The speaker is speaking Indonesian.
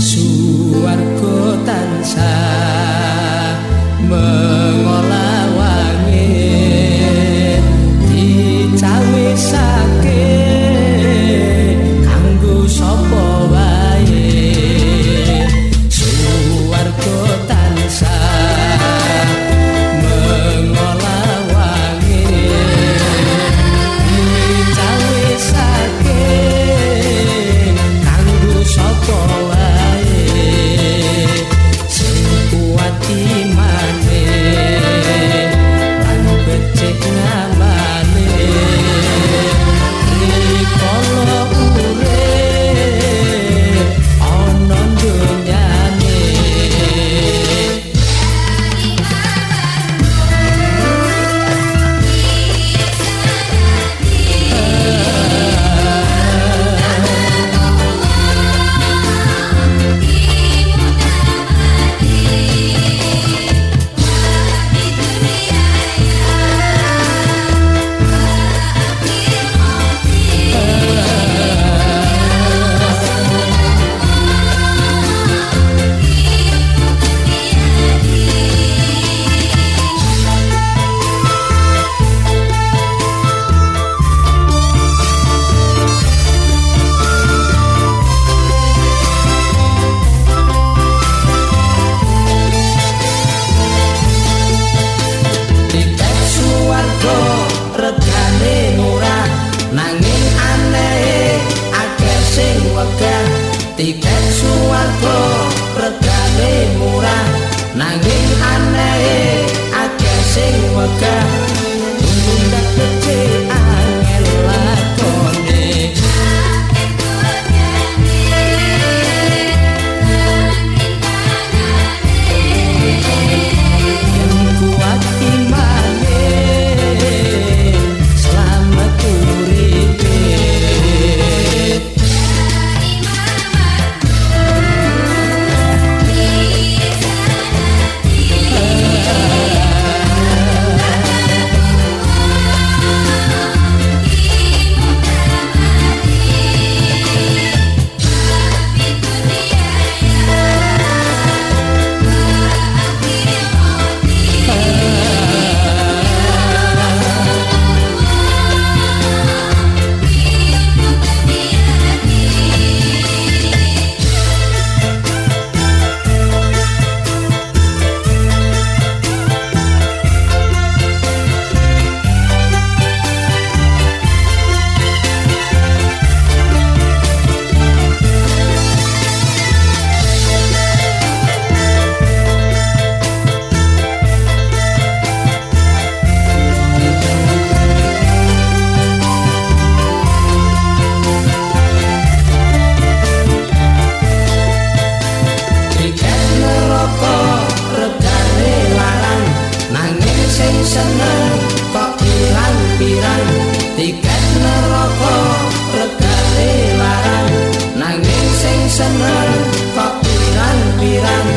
Suar suwargo tansah Yeah. tiket neraka regane laran nanging sing seneng kok pirang-pirang